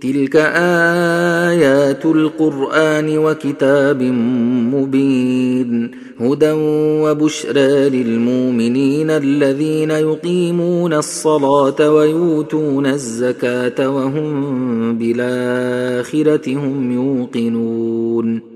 تلك آيات القرآن وكتاب مبين هدى وبشرى للمؤمنين الذين يقيمون الصلاة ويؤتون الزكاة وهم بالآخرة هم يوقنون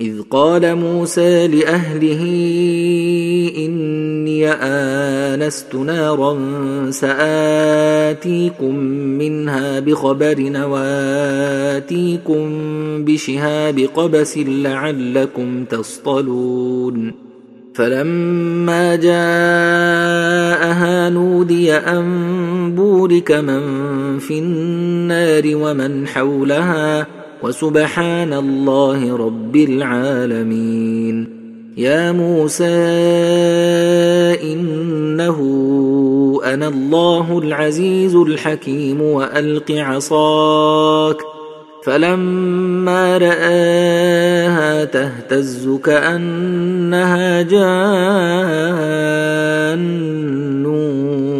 إذ قال موسى لأهله إني آنست نارا سآتيكم منها بخبر وآتيكم بشهاب قبس لعلكم تصطلون. فلما جاءها نودي أن بورك من في النار ومن حولها ۖ وسبحان الله رب العالمين. يا موسى إنه أنا الله العزيز الحكيم وألق عصاك. فلما رآها تهتز كأنها جان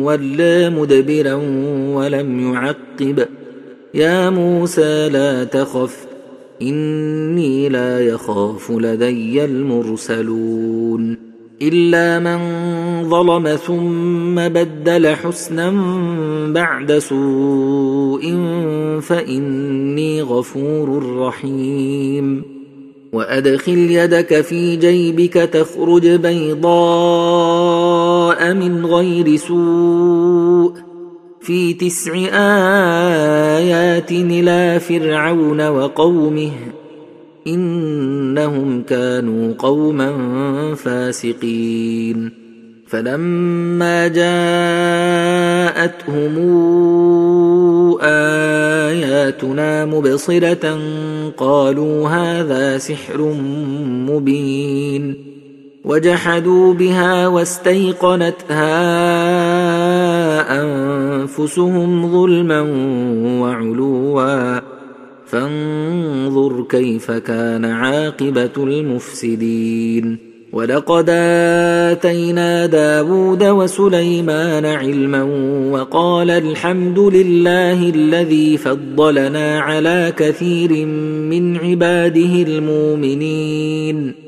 ولا مدبرا ولم يعقب. يا موسى لا تخف إني لا يخاف لدي المرسلون. إلا من ظلم ثم بدل حسنا بعد سوء فإني غفور رحيم. وأدخل يدك في جيبك تخرج بيضاء من غير سوء. في تسع آيات إلى فرعون وقومه إنهم كانوا قوما فاسقين. فلما جاءتهم آياتنا مبصرة قالوا هذا سحر مبين. وجحدوا بها واستيقنتها أنفسهم ظلما وعلوا. فانظر كيف كان عاقبة المفسدين. ولقد آتينا داود وسليمان علما وقال الحمد لله الذي فضلنا على كثير من عباده المؤمنين.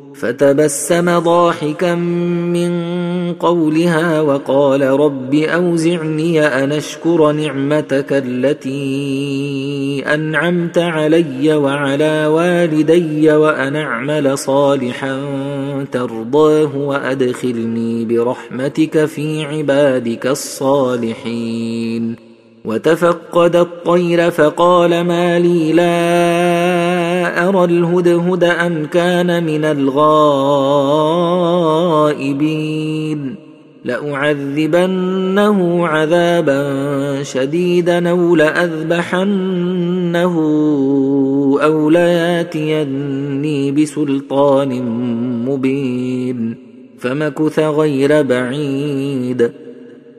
فتبسم ضاحكا من قولها وقال رب أوزعني أن أشكر نعمتك التي أنعمت علي وعلى والدي وأن أعمل صالحا ترضاه وأدخلني برحمتك في عبادك الصالحين. وتفقد الطير فقال ما لي لا أرى الهدهد أم كان من الغائبين. لأعذبنه عذابا شديدا أو لأذبحنه أو لياتيني بسلطان مبين. فمكث غير بعيد.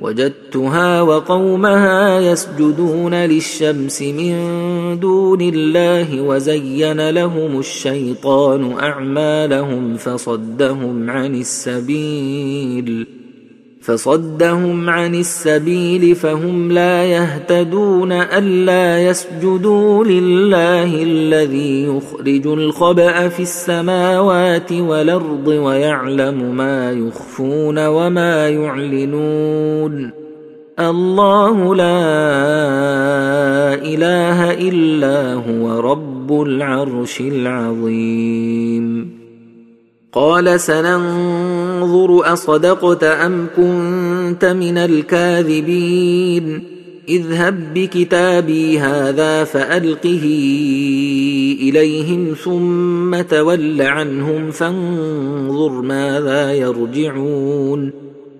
وجدتها وقومها يسجدون للشمس من دون الله وزين لهم الشيطان أعمالهم فصدهم عن السبيل فصدهم عن السبيل فهم لا يهتدون ألا يسجدوا لله الذي يخرج الخبأ في السماوات والأرض ويعلم ما يخفون وما يعلنون الله لا إله إلا هو رب العرش العظيم قال سننظر أصدقت أم كنت من الكاذبين. اذهب بكتابي هذا فألقه إليهم ثم تول عنهم فانظر ماذا يرجعون.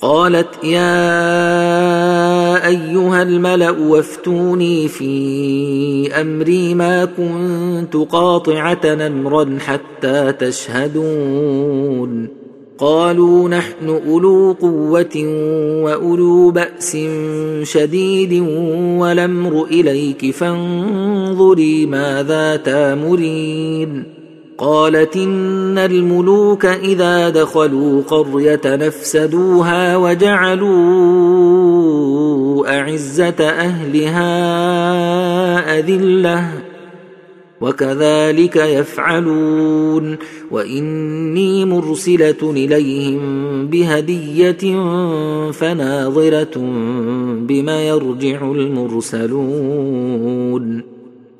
قالت يا أيها الملأ وافتوني في أمري ما كنت قاطعة أمرا حتى تشهدون. قالوا نحن أولو قوة وأولو بأس شديد والأمر إليك فانظري ماذا تامرين. قالت إن الملوك إذا دخلوا قرية نفسدوها وجعلوا أعزة أهلها أذلة وكذلك يفعلون وإني مرسلة إليهم بهدية فناظرة بما يرجع المرسلون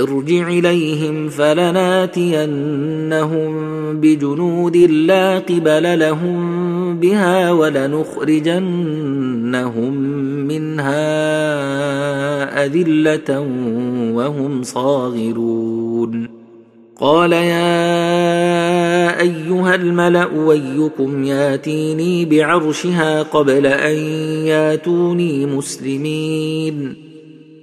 ارجع إليهم فلناتينهم بجنود لا قبل لهم بها ولنخرجنهم منها أذلة وهم صاغرون. قال يا أيها الملأ ايكم ياتيني بعرشها قبل أن ياتوني مسلمين.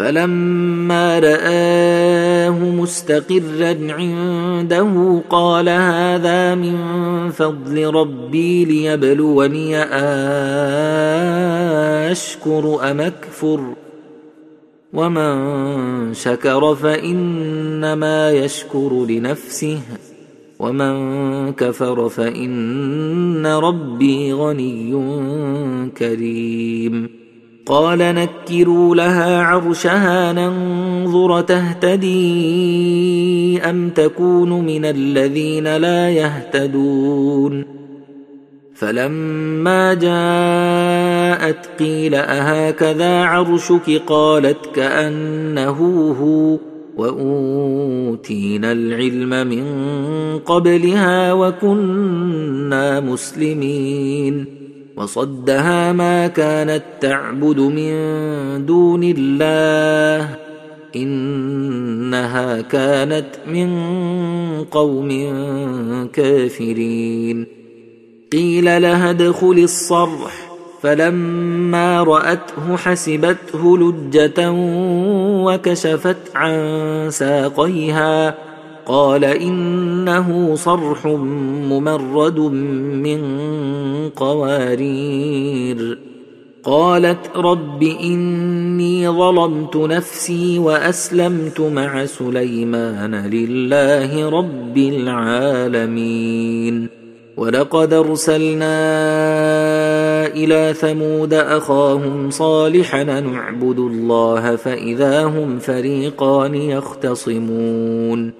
فلما رآه مستقرا عنده قال هذا من فضل ربي ليبلوني أشكر أم أكفر؟ ومن شكر فإنما يشكر لنفسه ومن كفر فإن ربي غني كريم. قال نكروا لها عرشها ننظر تهتدي أم تكون من الذين لا يهتدون. فلما جاءت قيل أهكذا عرشك؟ قالت كأنه هو. وأوتينا العلم من قبلها وكنا مسلمين. وصدها ما كانت تعبد من دون الله. إنها كانت من قوم كافرين. قيل لها ادخل الصرح. فلما رأته حسبته لجة وكشفت عن ساقيها. قال إنه صرح ممرد من قوارير. قالت رب إني ظلمت نفسي وأسلمت مع سليمان لله رب العالمين. ولقد أرسلنا إلى ثمود أخاهم صالحا نعبد الله فإذا هم فريقان يختصمون.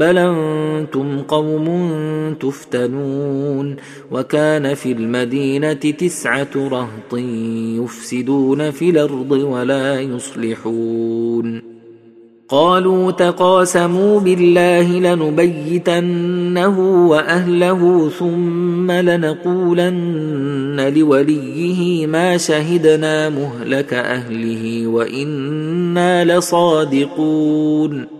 بل أنتم قوم تفتنون وكان في المدينة تسعه رهط يفسدون في الأرض ولا يصلحون قالوا تقاسموا بالله لنبيتنه واهله ثم لنقولن لوليه ما شهدنا مهلك اهله وأنا لصادقون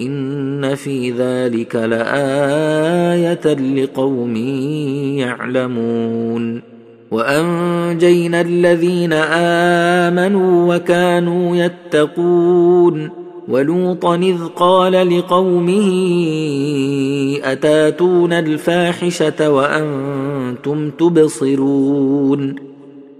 إن في ذلك لآية لقوم يعلمون. وأنجينا الذين آمنوا وكانوا يتقون. ولوطا إذ قال لقومه أتاتون الفاحشة وأنتم تبصرون.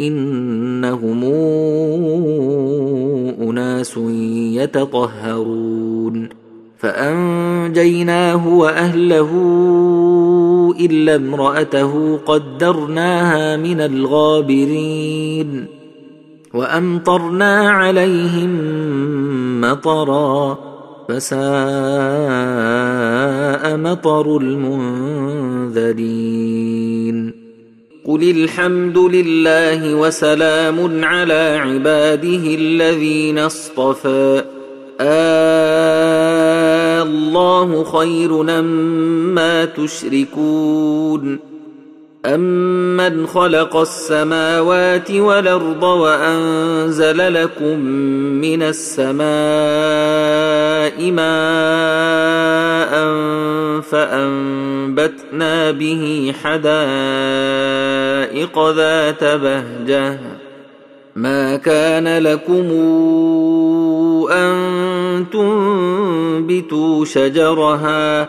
إنهم أناس يتطهرون. فأنجيناه وأهله إلا امرأته قدرناها من الغابرين. وأمطرنا عليهم مطرا فساء مطر المنذرين. قل الحمد لله وسلام على عباده الذين اصطفى آه الله خير مما تشركون أمن خلق السماوات والأرض وأنزل لكم من السماء ماء فأنبتنا به حدائق ذات بهجة ما كان لكم أن تنبتوا شجرها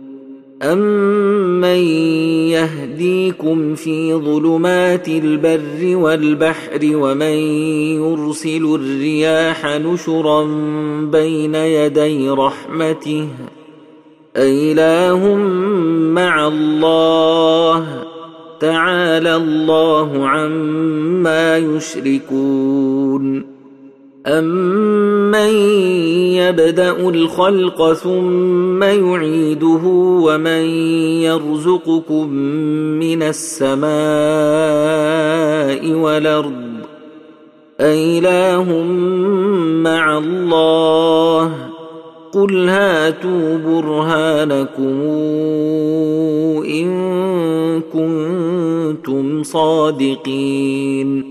امن يهديكم في ظلمات البر والبحر ومن يرسل الرياح نشرا بين يدي رحمته أإله مع الله تعالى الله عما يشركون أمن يبدأ الخلق ثم يعيده ومن يرزقكم من السماء والأرض أإله مع الله قل هاتوا برهانكم إن كنتم صادقين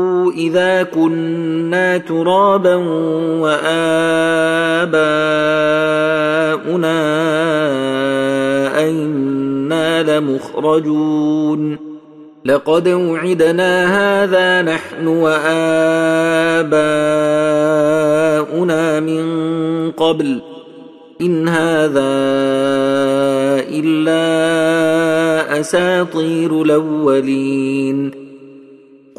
إذا كنا ترابا وآباؤنا أئنا لمخرجون. لقد وعدنا هذا نحن وآباؤنا من قبل إن هذا إلا أساطير الأولين.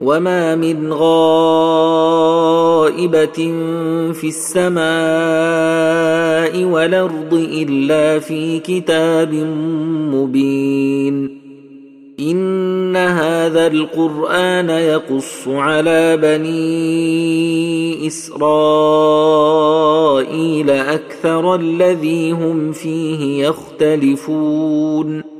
وما من غائبه في السماء والارض الا في كتاب مبين ان هذا القران يقص على بني اسرائيل أكثر الذي هم فيه يختلفون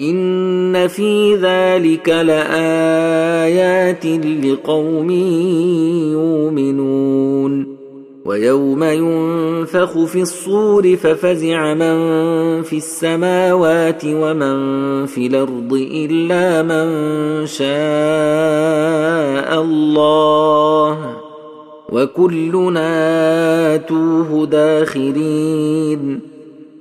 إن في ذلك لآيات لقوم يؤمنون ويوم ينفخ في الصور ففزع من في السماوات ومن في الأرض إلا من شاء الله وكلنا توه داخرين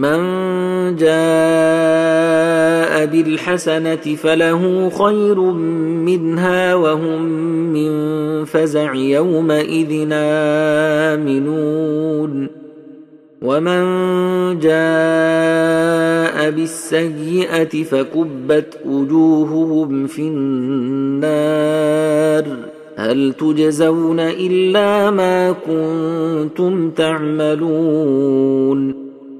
من جاء بالحسنة فله خير منها وهم من فزع يومئذ آمنون. ومن جاء بالسيئة فكبت وجوههم في النار. هل تجزون إلا ما كنتم تعملون؟